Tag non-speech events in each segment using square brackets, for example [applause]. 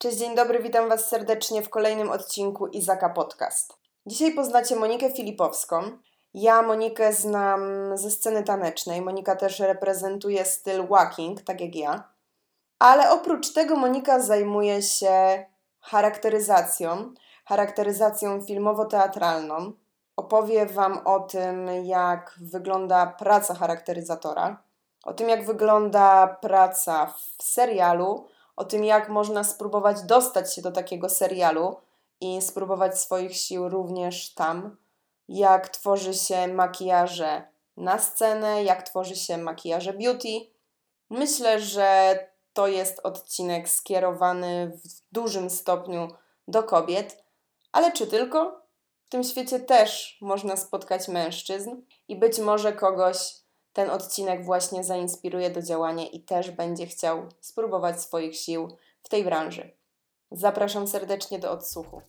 Cześć, dzień dobry, witam Was serdecznie w kolejnym odcinku Izaka Podcast. Dzisiaj poznacie Monikę Filipowską. Ja Monikę znam ze sceny tanecznej. Monika też reprezentuje styl walking, tak jak ja. Ale oprócz tego Monika zajmuje się charakteryzacją, charakteryzacją filmowo-teatralną. Opowie Wam o tym, jak wygląda praca charakteryzatora, o tym, jak wygląda praca w serialu, o tym, jak można spróbować dostać się do takiego serialu i spróbować swoich sił również tam, jak tworzy się makijaże na scenę, jak tworzy się makijaże beauty. Myślę, że to jest odcinek skierowany w dużym stopniu do kobiet, ale czy tylko? W tym świecie też można spotkać mężczyzn i być może kogoś ten odcinek właśnie zainspiruje do działania i też będzie chciał spróbować swoich sił w tej branży. Zapraszam serdecznie do odsłuchu.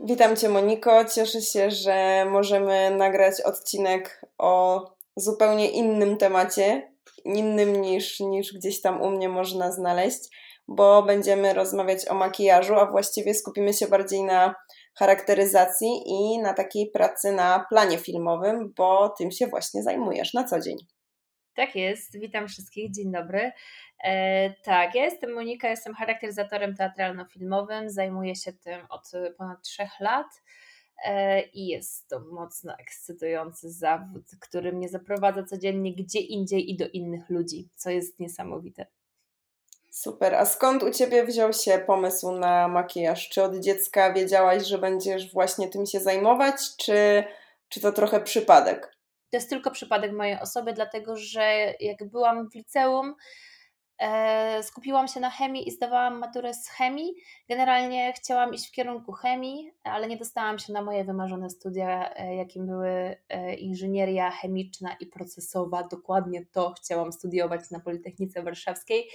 Witam Cię, Moniko. Cieszę się, że możemy nagrać odcinek o zupełnie innym temacie, innym niż, niż gdzieś tam u mnie można znaleźć bo będziemy rozmawiać o makijażu, a właściwie skupimy się bardziej na charakteryzacji i na takiej pracy na planie filmowym, bo tym się właśnie zajmujesz na co dzień. Tak jest, witam wszystkich, dzień dobry. E, tak, ja jestem Monika, jestem charakteryzatorem teatralno-filmowym, zajmuję się tym od ponad trzech lat e, i jest to mocno ekscytujący zawód, który mnie zaprowadza codziennie gdzie indziej i do innych ludzi, co jest niesamowite. Super. A skąd u Ciebie wziął się pomysł na makijaż? Czy od dziecka wiedziałaś, że będziesz właśnie tym się zajmować, czy, czy to trochę przypadek? To jest tylko przypadek mojej osoby, dlatego że jak byłam w liceum, e, skupiłam się na chemii i zdawałam maturę z chemii. Generalnie chciałam iść w kierunku chemii, ale nie dostałam się na moje wymarzone studia, e, jakim były e, inżynieria chemiczna i procesowa. Dokładnie to chciałam studiować na Politechnice Warszawskiej.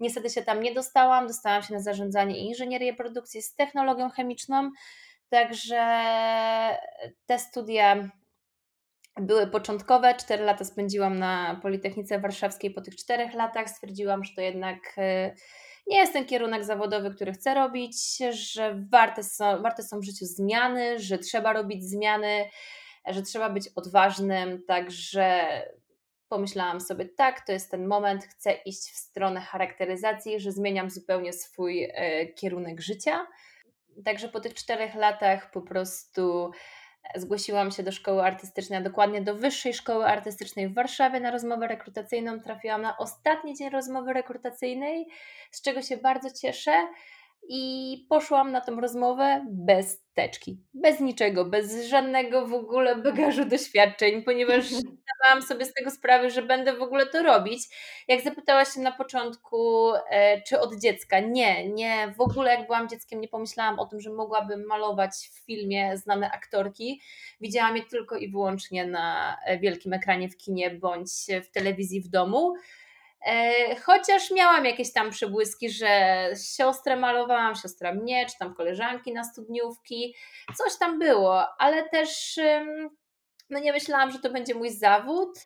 Niestety się tam nie dostałam, dostałam się na zarządzanie i inżynierię produkcji z technologią chemiczną, także te studia były początkowe. Cztery lata spędziłam na Politechnice Warszawskiej. Po tych czterech latach stwierdziłam, że to jednak e, nie jest ten kierunek zawodowy, który chcę robić, że warte są, warte są w życiu zmiany, że trzeba robić zmiany, że trzeba być odważnym. Także pomyślałam sobie, tak, to jest ten moment, chcę iść w stronę charakteryzacji, że zmieniam zupełnie swój e, kierunek życia. Także po tych czterech latach po prostu zgłosiłam się do szkoły artystycznej, a dokładnie do Wyższej Szkoły Artystycznej w Warszawie na rozmowę rekrutacyjną. Trafiłam na ostatni dzień rozmowy rekrutacyjnej, z czego się bardzo cieszę i poszłam na tą rozmowę bez teczki, bez niczego, bez żadnego w ogóle bagażu doświadczeń, ponieważ [laughs] zdawałam sobie z tego sprawę, że będę w ogóle to robić. Jak zapytałaś się na początku, e, czy od dziecka? Nie, nie, w ogóle jak byłam dzieckiem nie pomyślałam o tym, że mogłabym malować w filmie znane aktorki. Widziałam je tylko i wyłącznie na e, wielkim ekranie w kinie bądź w telewizji w domu. E, chociaż miałam jakieś tam przebłyski, że siostrę malowałam, siostra mnie, czy tam koleżanki na studniówki, coś tam było, ale też no nie myślałam, że to będzie mój zawód.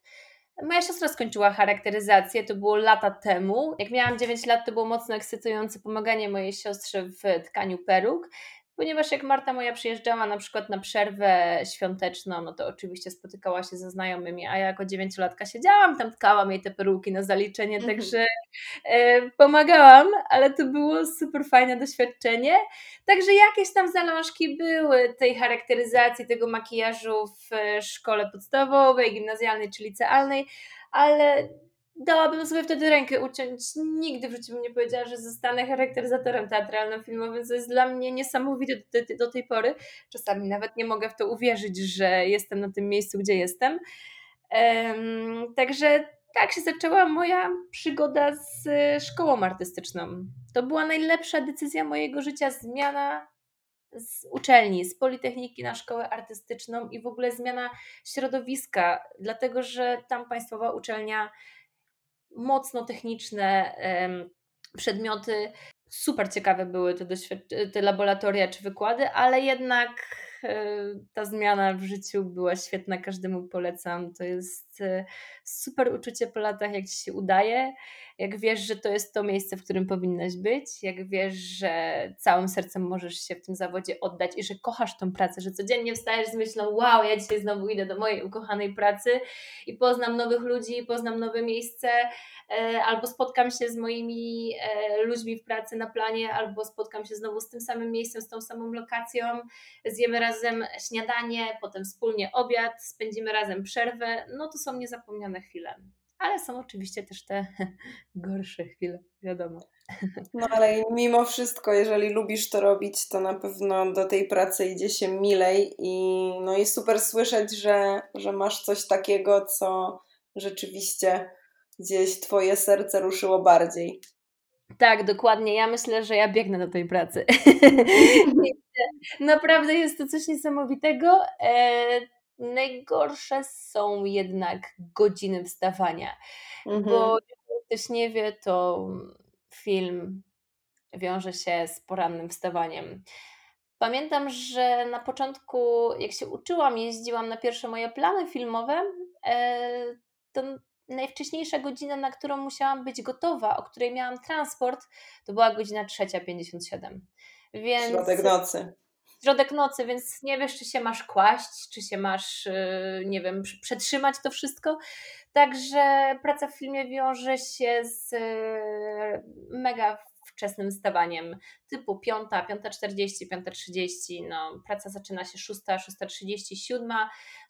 Moja siostra skończyła charakteryzację, to było lata temu. Jak miałam 9 lat, to było mocno ekscytujące pomaganie mojej siostrze w tkaniu peruk, ponieważ jak Marta moja przyjeżdżała na przykład na przerwę świąteczną, no to oczywiście spotykała się ze znajomymi, a ja jako dziewięciolatka siedziałam, tam tkałam jej te peruki na zaliczenie, mhm. także e, pomagałam, ale to było super fajne doświadczenie. Także jakieś tam zalążki były tej charakteryzacji, tego makijażu w szkole podstawowej, gimnazjalnej czy licealnej, ale dałabym sobie wtedy rękę uciąć. Nigdy w życiu bym nie powiedziała, że zostanę charakteryzatorem teatralno-filmowym, co jest dla mnie niesamowite do, do, do, tej pory. Czasami nawet nie mogę w to uwierzyć, że jestem na tym miejscu, gdzie jestem. Um, także tak się zaczęła moja przygoda z szkołą artystyczną. To była najlepsza decyzja mojego życia, zmiana z uczelni, z Politechniki na szkołę artystyczną i w ogóle zmiana środowiska, dlatego że tam państwowa uczelnia mocno techniczne przedmioty. Super ciekawe były te, te laboratoria czy wykłady, ale jednak e, ta zmiana w życiu była świetna, każdemu polecam. To jest e, super uczucie po latach, jak ci się udaje, jak wiesz, że to jest to miejsce, w którym powinnaś być, jak wiesz, że całym sercem możesz się w tym zawodzie oddać i że kochasz tą pracę, że codziennie wstajesz z myślą, wow, ja dzisiaj znowu idę do mojej ukochanej pracy i poznam nowych ludzi, poznam nowe miejsce, E, albo spotkam się z moimi e, ludźmi w pracy na planie, albo spotkam się znowu z tym samym miejscem, z tą samą lokacją, zjemy razem śniadanie, potem wspólnie obiad, spędzimy razem przerwę. No to są niezapomniane chwile. Ale są oczywiście też te [laughs] gorsze chwile, wiadomo. [laughs] No ale mimo wszystko, jeżeli lubisz to robić, to na pewno do tej pracy idzie się milej i no i super słyszeć, że, że masz coś takiego, co rzeczywiście gdzieś twoje serce ruszyło bardziej. Tak, dokładnie. Ja myślę, że ja biegnę do tej pracy. [laughs] Naprawdę jest to coś niesamowitego. Najgorsze są jednak godziny wstawania, mhm. bo jak ktoś nie wie, to film wiąże się z porannym wstawaniem. Pamiętam, że na początku, jak się uczyłam, jeździłam na pierwsze moje plany filmowe, e, to najwcześniejsza godzina, na którą musiałam być gotowa, o której miałam transport, to była godzina 3.57. Więc... Środek nocy. Środek nocy, więc nie wiesz, czy się masz kłaść, czy się masz, y, nie wiem, przetrzymać to wszystko. Także praca w filmie wiąże się z y, mega wczesnym wstawaniem, typu 5, 5.40, 5.30, no praca zaczyna się 6, 6.30, 7,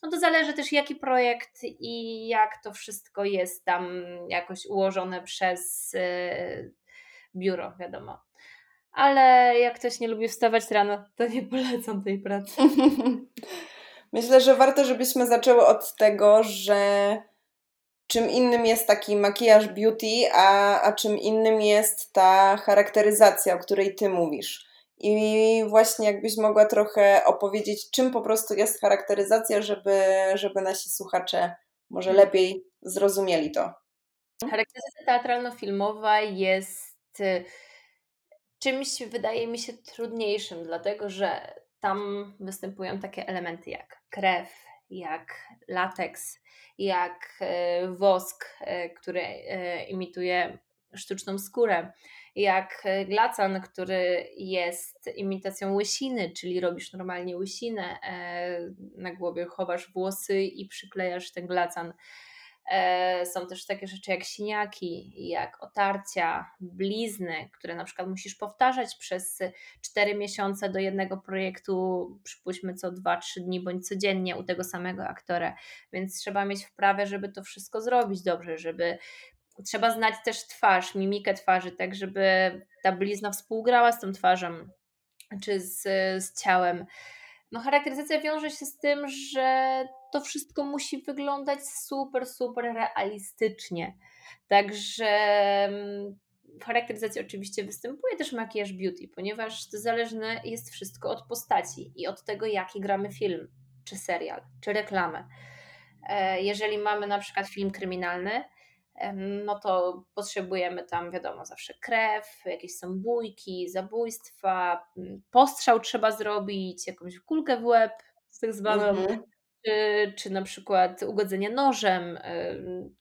no to zależy też jaki projekt i jak to wszystko jest tam jakoś ułożone przez yy, biuro, wiadomo. Ale jak ktoś nie lubi wstawać rano, to nie polecam tej pracy. [laughs] Myślę, że warto, żebyśmy zaczęły od tego, że czym innym jest taki makijaż beauty, a, a czym innym jest ta charakteryzacja, o której ty mówisz. I właśnie jakbyś mogła trochę opowiedzieć, czym po prostu jest charakteryzacja, żeby, żeby nasi słuchacze może hmm. lepiej zrozumieli to. Charakteryzacja teatralno-filmowa jest y, czymś, wydaje mi się, trudniejszym, dlatego że tam występują takie elementy jak krew, jak lateks, jak e, wosk, e, który e, imituje sztuczną skórę, jak glacan, który jest imitacją łysiny, czyli robisz normalnie łysinę na głowie, chowasz włosy i przyklejasz ten glacan są też takie rzeczy jak siniaki, jak otarcia, blizny, które na przykład musisz powtarzać przez 4 miesiące do jednego projektu, przypuśćmy co 2-3 dni bądź codziennie u tego samego aktora. Więc trzeba mieć wprawę, żeby to wszystko zrobić dobrze, żeby trzeba znać też twarz, mimikę twarzy, tak żeby ta blizna współgrała z tą twarzą czy z, z ciałem. No, charakteryzacja wiąże się z tym, że to wszystko musi wyglądać super, super realistycznie. Także mm, w charakteryzacji oczywiście występuje też makijaż beauty, ponieważ to zależne jest wszystko od postaci i od tego, jaki gramy film, czy serial, czy reklamę. E, jeżeli mamy na przykład film kryminalny, no to potrzebujemy tam, wiadomo, zawsze krew, jakieś są bójki, zabójstwa, postrzał trzeba zrobić, jakąś kulkę w łeb, tak zwaną, mm-hmm czy, czy na przykład ugodzenie nożem,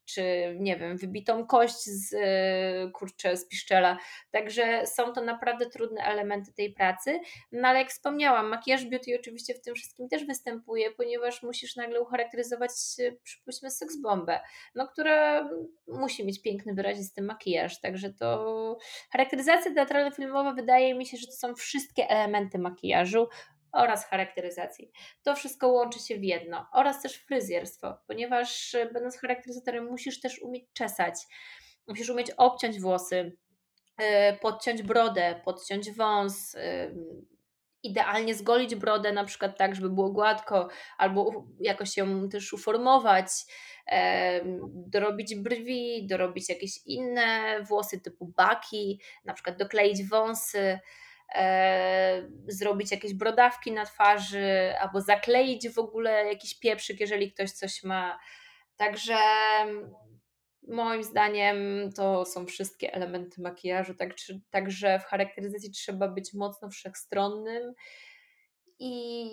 czy nie wiem, wybitą kość z kurczę, z piszczela. Także są to naprawdę trudne elementy tej pracy. No ale jak wspomniałam, makijaż beauty oczywiście w tym wszystkim też występuje, ponieważ musisz nagle ucharakteryzować, przypuśćmy, seks bombę, no, która musi mieć piękny, wyrazisty makijaż. Także to charakteryzacja teatralno-filmowa wydaje mi się, że to są wszystkie elementy makijażu oraz charakteryzacji. To wszystko łączy się w jedno. Oraz też fryzjerstwo, ponieważ e, będąc charakteryzatorem musisz też umieć czesać, musisz umieć obciąć włosy, e, podciąć brodę, podciąć wąs, e, idealnie zgolić brodę, na przykład tak, żeby było gładko, albo jakoś ją też uformować, dorobić brwi, dorobić jakieś inne włosy typu baki, na przykład dokleić wąsy e, zrobić jakieś brodawki na twarzy, albo zakleić w ogóle jakiś pieprzyk, jeżeli ktoś coś ma. Także moim zdaniem to są wszystkie elementy makijażu, tak, także w charakteryzacji trzeba być mocno wszechstronnym i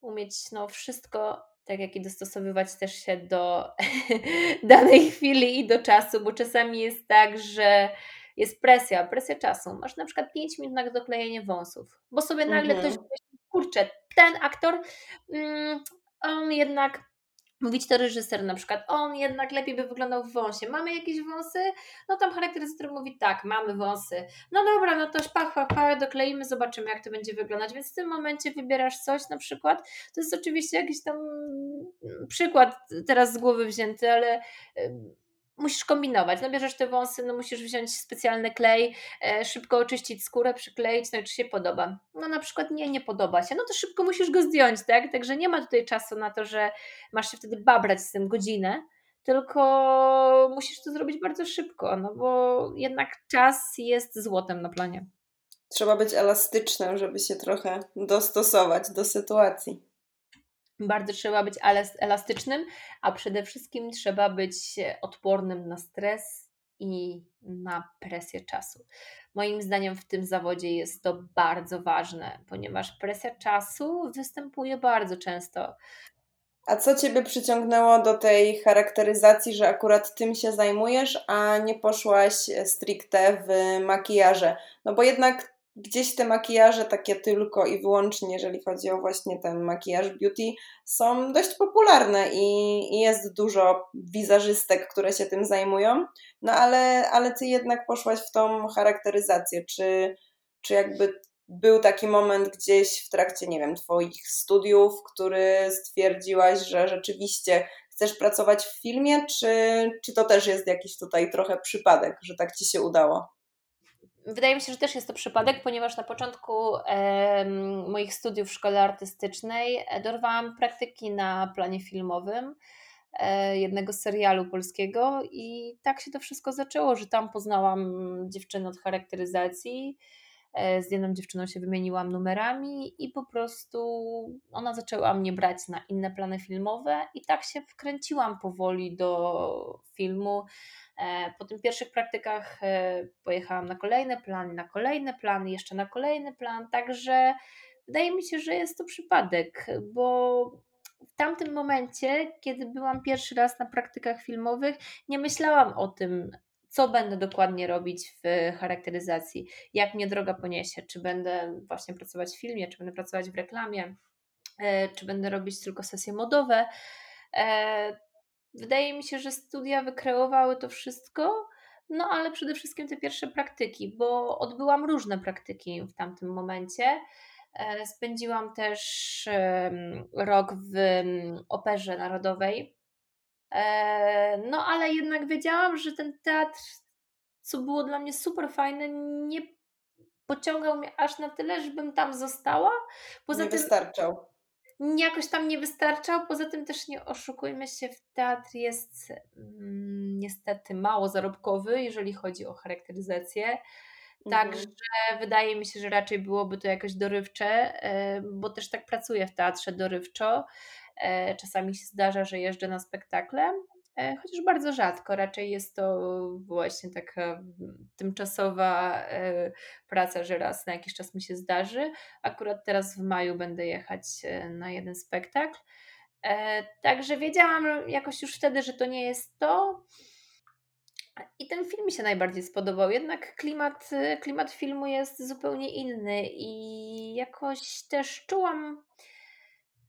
umieć no, wszystko tak jak i dostosowywać też się do [laughs] danej chwili i do czasu, bo czasami jest tak, że jest presja, presja czasu. Masz na przykład 5 minut na doklejenie wąsów, bo sobie nagle mm -hmm. ktoś kurczę, ten aktor, mm, on jednak Mówić to reżyser na przykład, on jednak lepiej by wyglądał w wąsie. Mamy jakieś wąsy? No tam charakteryzator mówi tak, mamy wąsy. No dobra, no to pach, pach, pach, dokleimy, zobaczymy jak to będzie wyglądać. Więc w tym momencie wybierasz coś na przykład. To jest oczywiście jakiś tam przykład teraz z głowy wzięty, ale musisz kombinować. No bierzesz te wąsy, no musisz wziąć specjalny klej, e, szybko oczyścić skórę, przykleić, no i czy się podoba. No na przykład nie, nie podoba się, no to szybko musisz go zdjąć, tak? Także nie ma tutaj czasu na to, że masz się wtedy babrać z tym godzinę, tylko musisz to zrobić bardzo szybko, no bo jednak czas jest złotem na planie. Trzeba być elastycznym, żeby się trochę dostosować do sytuacji. Bardzo trzeba być elastycznym, a przede wszystkim trzeba być odpornym na stres i na presję czasu. Moim zdaniem w tym zawodzie jest to bardzo ważne, ponieważ presja czasu występuje bardzo często. A co Ciebie przyciągnęło do tej charakteryzacji, że akurat tym się zajmujesz, a nie poszłaś stricte w makijaże? No bo jednak gdzieś te makijaże takie tylko i wyłącznie, jeżeli chodzi o właśnie ten makijaż beauty, są dość popularne i, i jest dużo wizerzystek, które się tym zajmują, no ale, ale ty jednak poszłaś w tą charakteryzację. Czy, czy jakby był taki moment gdzieś w trakcie, nie wiem, twoich studiów, który stwierdziłaś, że rzeczywiście chcesz pracować w filmie, czy, czy to też jest jakiś tutaj trochę przypadek, że tak ci się udało? Wydaje mi się, że też jest to przypadek, ponieważ na początku e, moich studiów w szkole artystycznej e, dorwałam praktyki na planie filmowym e, jednego serialu polskiego i tak się to wszystko zaczęło, że tam poznałam dziewczynę od charakteryzacji. E, z jedną dziewczyną się wymieniłam numerami i po prostu ona zaczęła mnie brać na inne plany filmowe i tak się wkręciłam powoli do filmu. E, po tych pierwszych praktykach e, pojechałam na kolejny plan, na kolejny plan, jeszcze na kolejny plan, także wydaje mi się, że jest to przypadek, bo w tamtym momencie, kiedy byłam pierwszy raz na praktykach filmowych, nie myślałam o tym, co będę dokładnie robić w charakteryzacji, jak mnie droga poniesie, czy będę właśnie pracować w filmie, czy będę pracować w reklamie, e, czy będę robić tylko sesje modowe. Wydaje mi się, że studia wykreowały to wszystko, no ale przede wszystkim te pierwsze praktyki, bo odbyłam różne praktyki w tamtym momencie. E, spędziłam też rok w Operze Narodowej. E, no ale jednak wiedziałam, że ten teatr, co było dla mnie super fajne, nie pociągał mnie aż na tyle, żebym tam została. Poza nie tym, wystarczał jakoś tam nie wystarczał. Poza tym też nie oszukujmy się, w teatr jest mm, niestety mało zarobkowy, jeżeli chodzi o charakteryzację. Mhm. Także wydaje mi się, że raczej byłoby to jakoś dorywcze, e, bo też tak pracuję w teatrze dorywczo. E, czasami się zdarza, że jeżdżę na spektakle, E, chociaż bardzo rzadko. Raczej jest to właśnie taka tymczasowa e, praca, że raz na jakiś czas mi się zdarzy. Akurat teraz w maju będę jechać na jeden spektakl. Także wiedziałam jakoś już wtedy, że to nie jest to. I ten film mi się najbardziej spodobał. Jednak klimat, klimat filmu jest zupełnie inny i jakoś też czułam,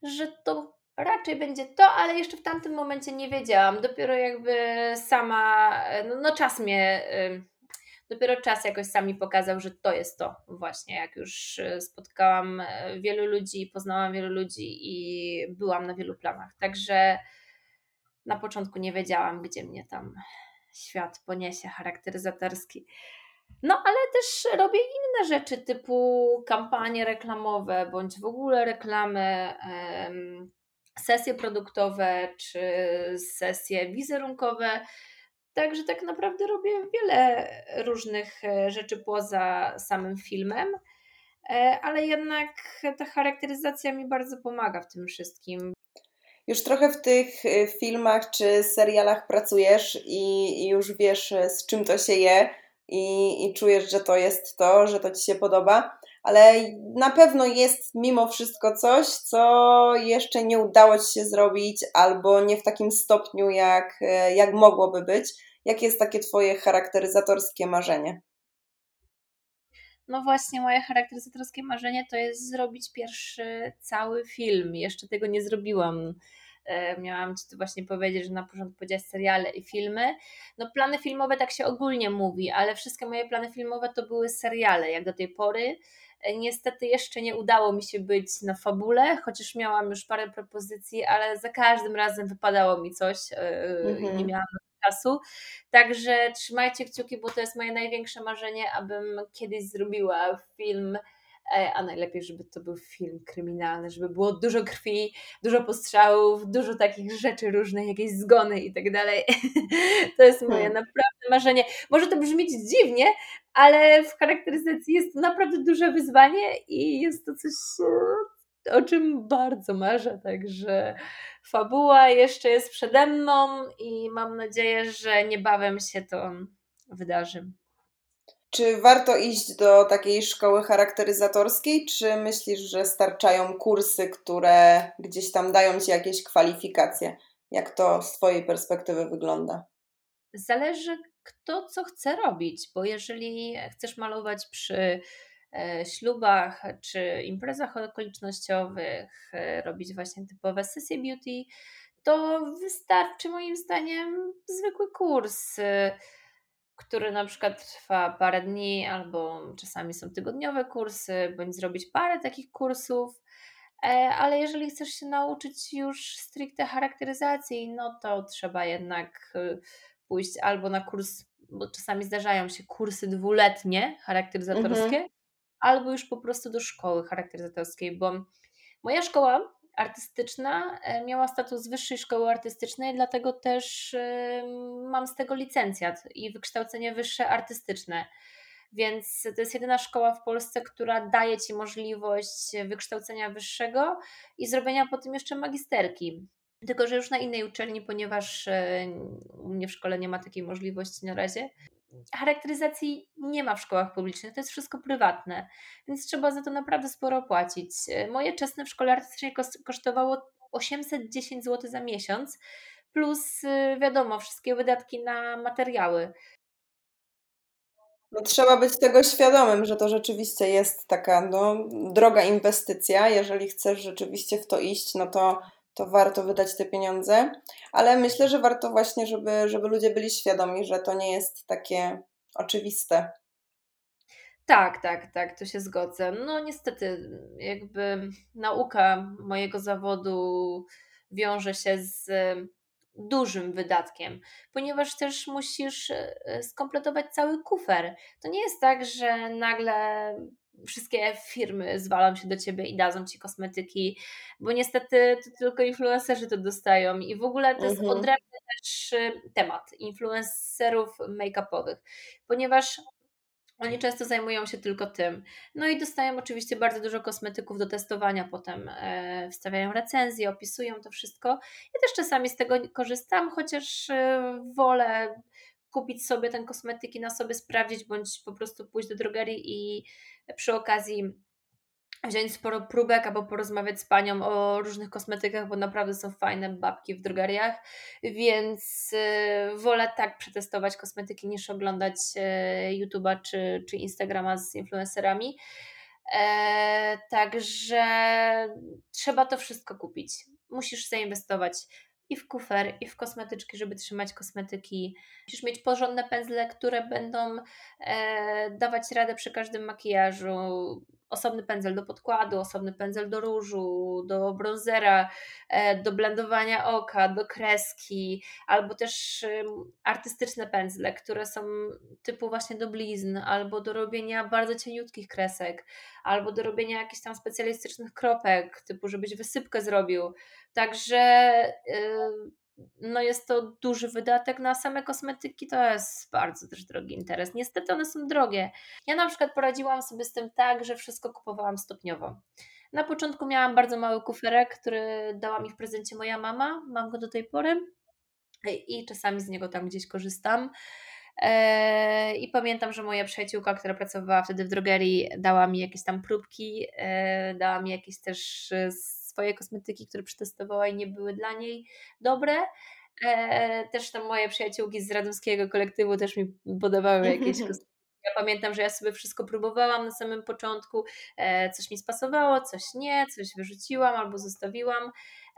że to raczej będzie to, ale jeszcze w tamtym momencie nie wiedziałam. Dopiero jakby sama, no, no czas mnie, dopiero czas jakoś sami pokazał, że to jest to właśnie. Jak już y, spotkałam e, wielu ludzi, poznałam wielu ludzi i byłam na wielu planach. Także na początku nie wiedziałam, gdzie mnie tam świat poniesie charakteryzatorski. No, ale też robię inne rzeczy, typu kampanie reklamowe, bądź w ogóle reklamy sesje produktowe czy sesje wizerunkowe. Także tak naprawdę robię wiele różnych e, rzeczy poza samym filmem, e, ale jednak ta charakteryzacja mi bardzo pomaga w tym wszystkim. Już trochę w tych e, filmach czy serialach pracujesz i już wiesz, z czym to się je, i, i czujesz, że to jest to, że to ci się podoba ale na pewno jest mimo wszystko coś, co jeszcze nie udało Ci się zrobić, albo nie w takim stopniu, jak, e, jak mogłoby być. Jakie jest takie Twoje charakteryzatorskie marzenie? No właśnie, moje charakteryzatorskie marzenie to jest zrobić pierwszy cały film. Jeszcze tego nie zrobiłam. E, miałam Ci tu właśnie powiedzieć, że na początku powiedziałaś seriale i filmy. No plany filmowe tak się ogólnie mówi, ale wszystkie moje plany filmowe to były seriale, jak do tej pory. Niestety jeszcze nie udało mi się być na fabule, chociaż miałam już parę propozycji, ale za każdym razem wypadało mi coś e, i nie mhm. miałam czasu. Także trzymajcie kciuki, bo to jest moje największe marzenie, abym kiedyś zrobiła film E, a najlepiej, żeby to był film kryminalny, żeby było dużo krwi, dużo postrzałów, dużo takich rzeczy różnych, jakieś zgony i tak dalej. [laughs] To jest moje hmm. naprawdę marzenie. Może to brzmieć dziwnie, ale w charakteryzacji jest to naprawdę duże wyzwanie i jest to coś, e, o czym bardzo marzę, także fabuła jeszcze jest przede mną i mam nadzieję, że niebawem się to wydarzy. Czy warto iść do takiej szkoły charakteryzatorskiej, czy myślisz, że starczają kursy, które gdzieś tam dają ci jakieś kwalifikacje? Jak to z Twojej perspektywy wygląda? Zależy, kto co chce robić, bo jeżeli chcesz malować przy e, ślubach czy imprezach okolicznościowych, e, robić właśnie typowe sesje beauty, to wystarczy moim zdaniem zwykły kurs który na przykład trwa parę dni, albo czasami są tygodniowe kursy, bądź zrobić parę takich kursów. E, ale jeżeli chcesz się nauczyć już stricte charakteryzacji, no to trzeba jednak pójść albo na kurs, bo czasami zdarzają się kursy dwuletnie charakteryzatorskie, mhm. albo już po prostu do szkoły charakteryzatorskiej, bo moja szkoła artystyczna e, miała status wyższej szkoły artystycznej, dlatego też mam z tego licencjat i wykształcenie wyższe artystyczne. Więc to jest jedyna szkoła w Polsce, która daje ci możliwość wykształcenia wyższego i zrobienia potem jeszcze magisterki. Tylko, że już na innej uczelni, ponieważ e, u mnie w szkole nie ma takiej możliwości na razie charakteryzacji nie ma w szkołach publicznych, to jest wszystko prywatne, więc trzeba za to naprawdę sporo płacić. Moje czesne w szkole artystycznej kosztowało 810 zł za miesiąc, plus y, wiadomo, wszystkie wydatki na materiały. No, trzeba być tego świadomym, że to rzeczywiście jest taka no, droga inwestycja. Jeżeli chcesz rzeczywiście w to iść, no to to warto wydać te pieniądze, ale myślę, że warto właśnie, żeby, żeby ludzie byli świadomi, że to nie jest takie oczywiste. Tak, tak, tak, to się zgodzę. No niestety, jakby nauka mojego zawodu wiąże się z dużym wydatkiem, ponieważ też musisz e, skompletować cały kufer. To nie jest tak, że nagle wszystkie firmy zwalą się do ciebie i dadzą ci kosmetyki, bo niestety to tylko influencerzy to dostają i w ogóle to jest mhm. odrębny też y, temat influencerów make-upowych, ponieważ oni często zajmują się tylko tym. No i dostają oczywiście bardzo dużo kosmetyków do testowania, potem e, wstawiają recenzje, opisują to wszystko. Ja też czasami z tego korzystam, chociaż e, wolę kupić sobie ten kosmetyk i na sobie sprawdzić, bądź po prostu pójść do drogerii i przy okazji wziąć sporo próbek albo porozmawiać z panią o różnych kosmetykach, bo naprawdę są fajne babki w drogeriach, więc y, wolę tak przetestować kosmetyki niż oglądać y, YouTube'a czy, czy Instagrama z influencerami. E, także trzeba to wszystko kupić. Musisz zainwestować i w kufer, i w kosmetyczki, żeby trzymać kosmetyki. Musisz mieć porządne pędzle, które będą e, dawać radę przy każdym makijażu. Osobny pędzel do podkładu, osobny pędzel do różu, do bronzera, e, do blendowania oka, do kreski, albo też artystyczne pędzle, które są typu właśnie do blizn, albo do robienia bardzo cieniutkich kresek, albo do robienia jakichś tam specjalistycznych kropek, typu żebyś wysypkę zrobił. Także no jest to duży wydatek na same kosmetyki, to jest bardzo też drogi interes. Niestety one są drogie. Ja na przykład poradziłam sobie z tym tak, że wszystko kupowałam stopniowo. Na początku miałam bardzo mały kuferek, który dała mi w prezencie moja mama, mam go do tej pory i czasami z niego tam gdzieś korzystam. E, I pamiętam, że moja przyjaciółka, która pracowała wtedy w drogerii, dała mi jakieś tam próbki, e, dała mi jakieś też swoje kosmetyki, które przetestowała i nie były dla niej dobre. Też tam moje przyjaciółki z radomskiego kolektywu też mi podawały jakieś [laughs] kosmetyki ja pamiętam, że ja sobie wszystko próbowałam na samym początku, e, coś mi spasowało, coś nie, coś wyrzuciłam albo zostawiłam.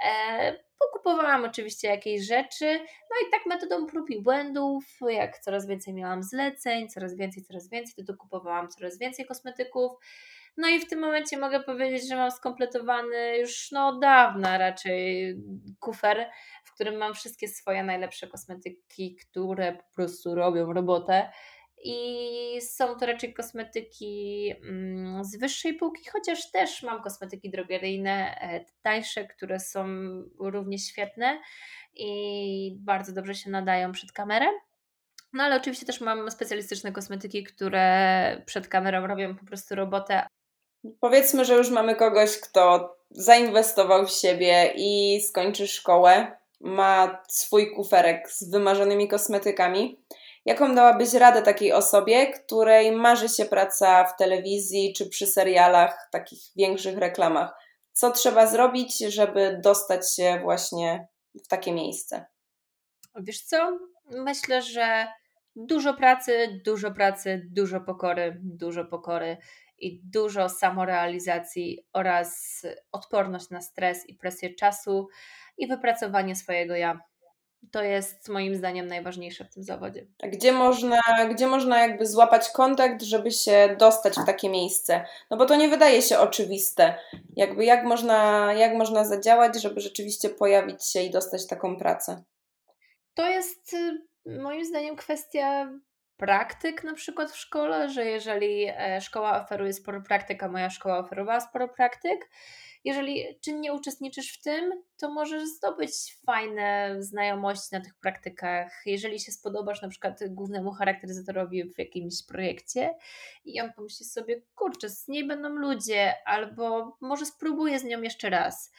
E, pokupowałam oczywiście jakieś rzeczy, no i tak metodą prób i błędów, jak coraz więcej miałam zleceń, coraz więcej, coraz więcej, to dokupowałam coraz więcej kosmetyków. No i w tym momencie mogę powiedzieć, że mam skompletowany już no od dawna raczej kufer, w którym mam wszystkie swoje najlepsze kosmetyki, które po prostu robią robotę. I są to raczej kosmetyki mm, z wyższej półki, chociaż też mam kosmetyki drogeryjne, e, tańsze, które są równie świetne i bardzo dobrze się nadają przed kamerę. No ale oczywiście też mam specjalistyczne kosmetyki, które przed kamerą robią po prostu robotę. Powiedzmy, że już mamy kogoś, kto zainwestował w siebie i skończy szkołę, ma swój kuferek z wymarzonymi kosmetykami. Jaką dałabyś radę takiej osobie, której marzy się praca w telewizji czy przy serialach, takich większych reklamach? Co trzeba zrobić, żeby dostać się właśnie w takie miejsce? Wiesz co? Myślę, że dużo pracy, dużo pracy, dużo pokory, dużo pokory i dużo samorealizacji oraz odporność na stres i presję czasu i wypracowanie swojego ja to jest moim zdaniem najważniejsze w tym zawodzie. A gdzie można, gdzie można jakby złapać kontakt, żeby się dostać w takie miejsce? No bo to nie wydaje się oczywiste. Jakby jak można, jak można zadziałać, żeby rzeczywiście pojawić się i dostać taką pracę? To jest y, moim zdaniem kwestia praktyk na przykład w szkole, że jeżeli e, szkoła oferuje sporo praktyk, a moja szkoła oferowała sporo praktyk, jeżeli czynnie uczestniczysz w tym, to możesz zdobyć fajne znajomości na tych praktykach. Jeżeli się spodobasz na przykład głównemu charakteryzatorowi w jakimś projekcie i on pomyśli sobie, kurczę, z niej będą ludzie, albo może spróbuję z nią jeszcze raz.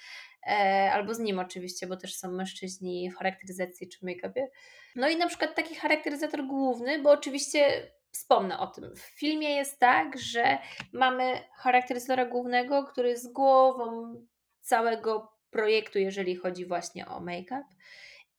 E, albo z nim oczywiście, bo też są mężczyźni w charakteryzacji czy make-upie. No i na przykład taki charakteryzator główny, bo oczywiście wspomnę o tym. W filmie jest tak, że mamy charakteryzatora głównego, który jest głową całego projektu, jeżeli chodzi właśnie o make-up.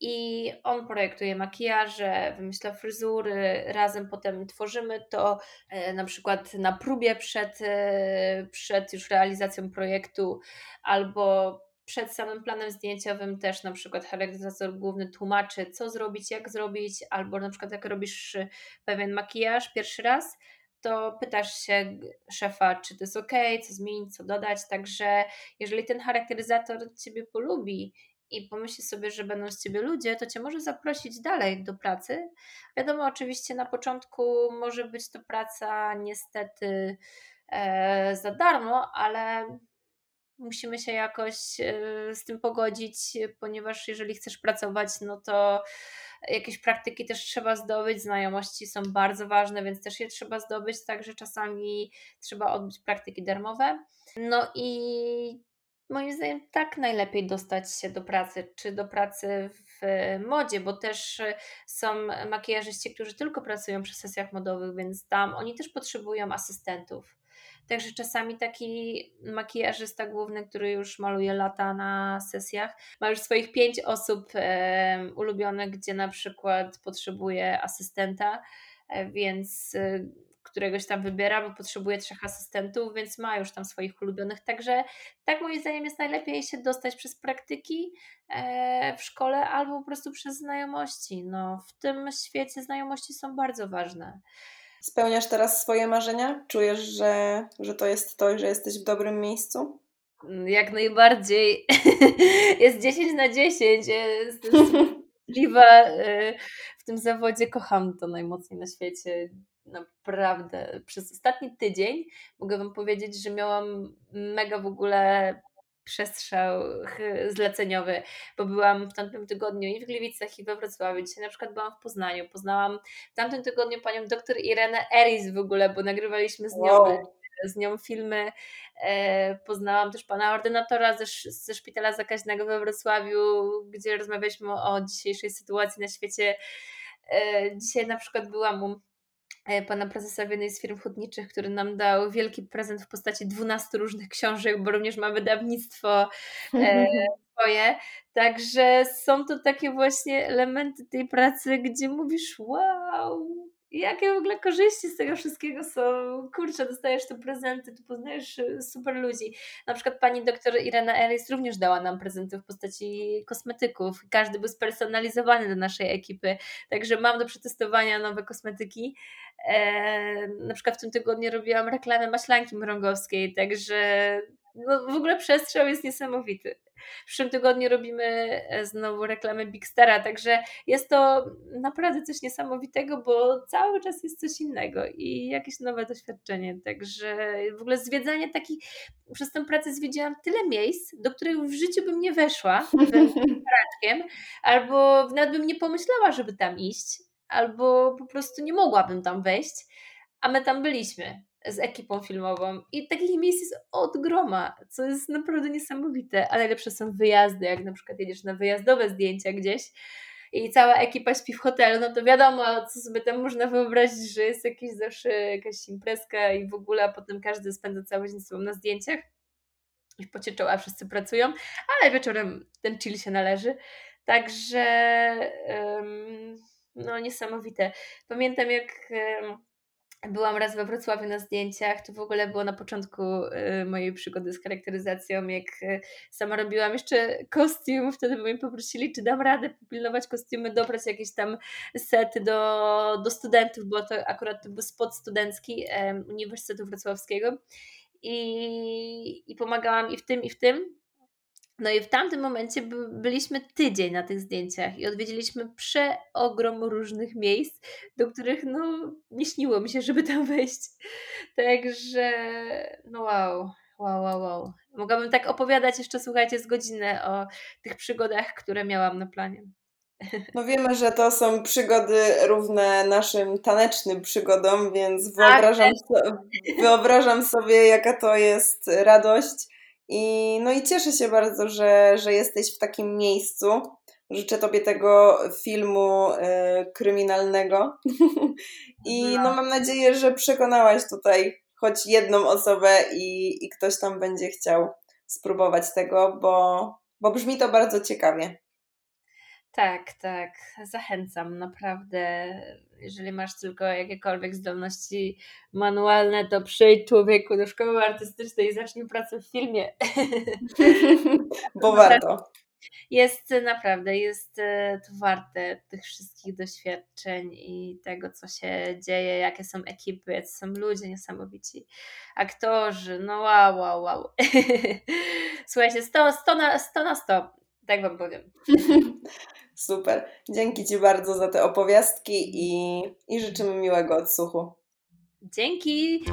I on projektuje makijaże, wymyśla fryzury, razem potem tworzymy to e, na przykład na próbie przed, e, przed już realizacją projektu, albo przed samym planem zdjęciowym też na przykład charakteryzator główny tłumaczy, co zrobić, jak zrobić, albo na przykład jak robisz y, pewien makijaż pierwszy raz, to pytasz się szefa, czy to jest ok, co zmienić, co dodać. Także jeżeli ten charakteryzator ciebie polubi i pomyśli sobie, że będą z ciebie ludzie, to cię może zaprosić dalej do pracy. Wiadomo, oczywiście na początku może być to praca niestety e, za darmo, ale musimy się jakoś e, z tym pogodzić, ponieważ jeżeli chcesz pracować, no to jakieś praktyki też trzeba zdobyć, znajomości są bardzo ważne, więc też je trzeba zdobyć, także czasami trzeba odbyć praktyki darmowe. No i moim zdaniem tak najlepiej dostać się do pracy, czy do pracy w modzie, bo też są makijażyści, którzy tylko pracują przy sesjach modowych, więc tam oni też potrzebują asystentów. Także czasami taki makijażysta główny, który już maluje lata na sesjach, ma już swoich pięć osób e, ulubionych, gdzie na przykład potrzebuje asystenta, e, więc e, któregoś tam wybiera, bo potrzebuje trzech asystentów, więc ma już tam swoich ulubionych. Także tak moim zdaniem jest najlepiej się dostać przez praktyki e, w szkole albo po prostu przez znajomości. No, w tym świecie znajomości są bardzo ważne. Spełniasz teraz swoje marzenia? Czujesz, że, że to jest to, że jesteś w dobrym miejscu? Mm, jak najbardziej. [laughs] jest 10 na 10. Jestem szczęśliwa y, w tym zawodzie. Kocham to najmocniej na świecie. Naprawdę. Przez ostatni tydzień mogę Wam powiedzieć, że miałam mega w ogóle przestrzał zleceniowy, bo byłam w tamtym tygodniu i w Gliwicach i we Wrocławiu. Dzisiaj na przykład byłam w Poznaniu. Poznałam w tamtym tygodniu panią doktor Irenę Eris w ogóle, bo nagrywaliśmy z nią, wow. z nią filmy. E, poznałam też pana ordynatora ze, ze Szpitala Zakaźnego we Wrocławiu, gdzie rozmawialiśmy o dzisiejszej sytuacji na świecie E, dzisiaj na przykład byłam u e, pana prezesa w jednej z firm hutniczych, który nam dał wielki prezent w postaci 12 różnych książek, bo również ma wydawnictwo e, [laughs] swoje. Także są to takie właśnie elementy tej pracy, gdzie mówisz, wow, jakie w ogóle korzyści z tego wszystkiego są. Kurczę, dostajesz tu prezenty, tu poznajesz y, super ludzi. Na przykład pani doktor Irena Ellis również dała nam prezenty w postaci kosmetyków. Każdy był spersonalizowany do naszej ekipy, także mam do przetestowania nowe kosmetyki. E, na przykład w tym tygodniu robiłam reklamę maślanki mrągowskiej, także no, w ogóle przestrzał jest niesamowity. W przyszłym tygodniu robimy e, znowu reklamę Big Stara, także jest to naprawdę coś niesamowitego, bo cały czas jest coś innego i jakieś nowe doświadczenie. Także w ogóle zwiedzanie takich, przez tę pracę zwiedziłam tyle miejsc, do których w życiu bym nie weszła [laughs] raczkiem, albo nawet bym nie pomyślała, żeby tam iść, albo po prostu nie mogłabym tam wejść, a my tam byliśmy z ekipą filmową i takich miejsc jest od groma, co jest naprawdę niesamowite, a najlepsze są wyjazdy, jak na przykład jedziesz na wyjazdowe zdjęcia gdzieś i cała ekipa śpi w hotelu, no to wiadomo, co sobie tam można wyobrazić, że jest jakieś zawsze jakaś imprezka i w ogóle, a potem każdy spędza cały dzień sobą na zdjęciach i pocie czoła wszyscy pracują, ale wieczorem ten chill się należy. Także um, no niesamowite. Pamiętam jak um, Byłam raz we Wrocławiu na zdjęciach. To w ogóle było na początku y, mojej przygody z charakteryzacją, jak y, sama robiłam jeszcze kostium. Wtedy mnie poprosili, czy dam radę popilnować kostiumy, dobrać jakieś tam sety do, do studentów, bo to akurat to był spot studencki Uniwersytetu Wrocławskiego. I, I pomagałam i w tym, i w tym. No i w tamtym momencie byliśmy tydzień na tych zdjęciach i odwiedziliśmy przeogrom różnych miejsc, do których no nie śniło mi się, żeby tam [laughs] wejść. Także no wow, wow, wow, wow. Mogłabym tak opowiadać jeszcze, słuchajcie, z godzinę o tych przygodach, które miałam na planie. No wiemy, że to są przygody równe naszym tanecznym przygodom, więc tak, wyobrażam, wyobrażam sobie, jaka to jest radość i, no i cieszę się bardzo, że, że jesteś w takim miejscu. Życzę Tobie tego filmu y, kryminalnego. [laughs] I no. no mam nadzieję, że przekonałaś tutaj choć jedną osobę i, i ktoś tam będzie chciał spróbować tego, bo, bo brzmi to bardzo ciekawie. Tak, tak. Zachęcam naprawdę. Jeżeli masz tylko jakiekolwiek zdolności manualne, to przyjdź człowieku do szkoły artystycznej i zacznij pracę w filmie. [laughs] Bo warto. Jest naprawdę, jest e, to warte tych wszystkich doświadczeń i tego, co się dzieje, jakie są ekipy, jacy są ludzie niesamowici, aktorzy, no wow, wow, wow. [laughs] Słuchajcie, 100, 100 na 100, na 100 tak wam powiem. [laughs] Super. Dzięki Ci bardzo za te opowiastki i, i życzymy miłego odsłuchu. Dzięki.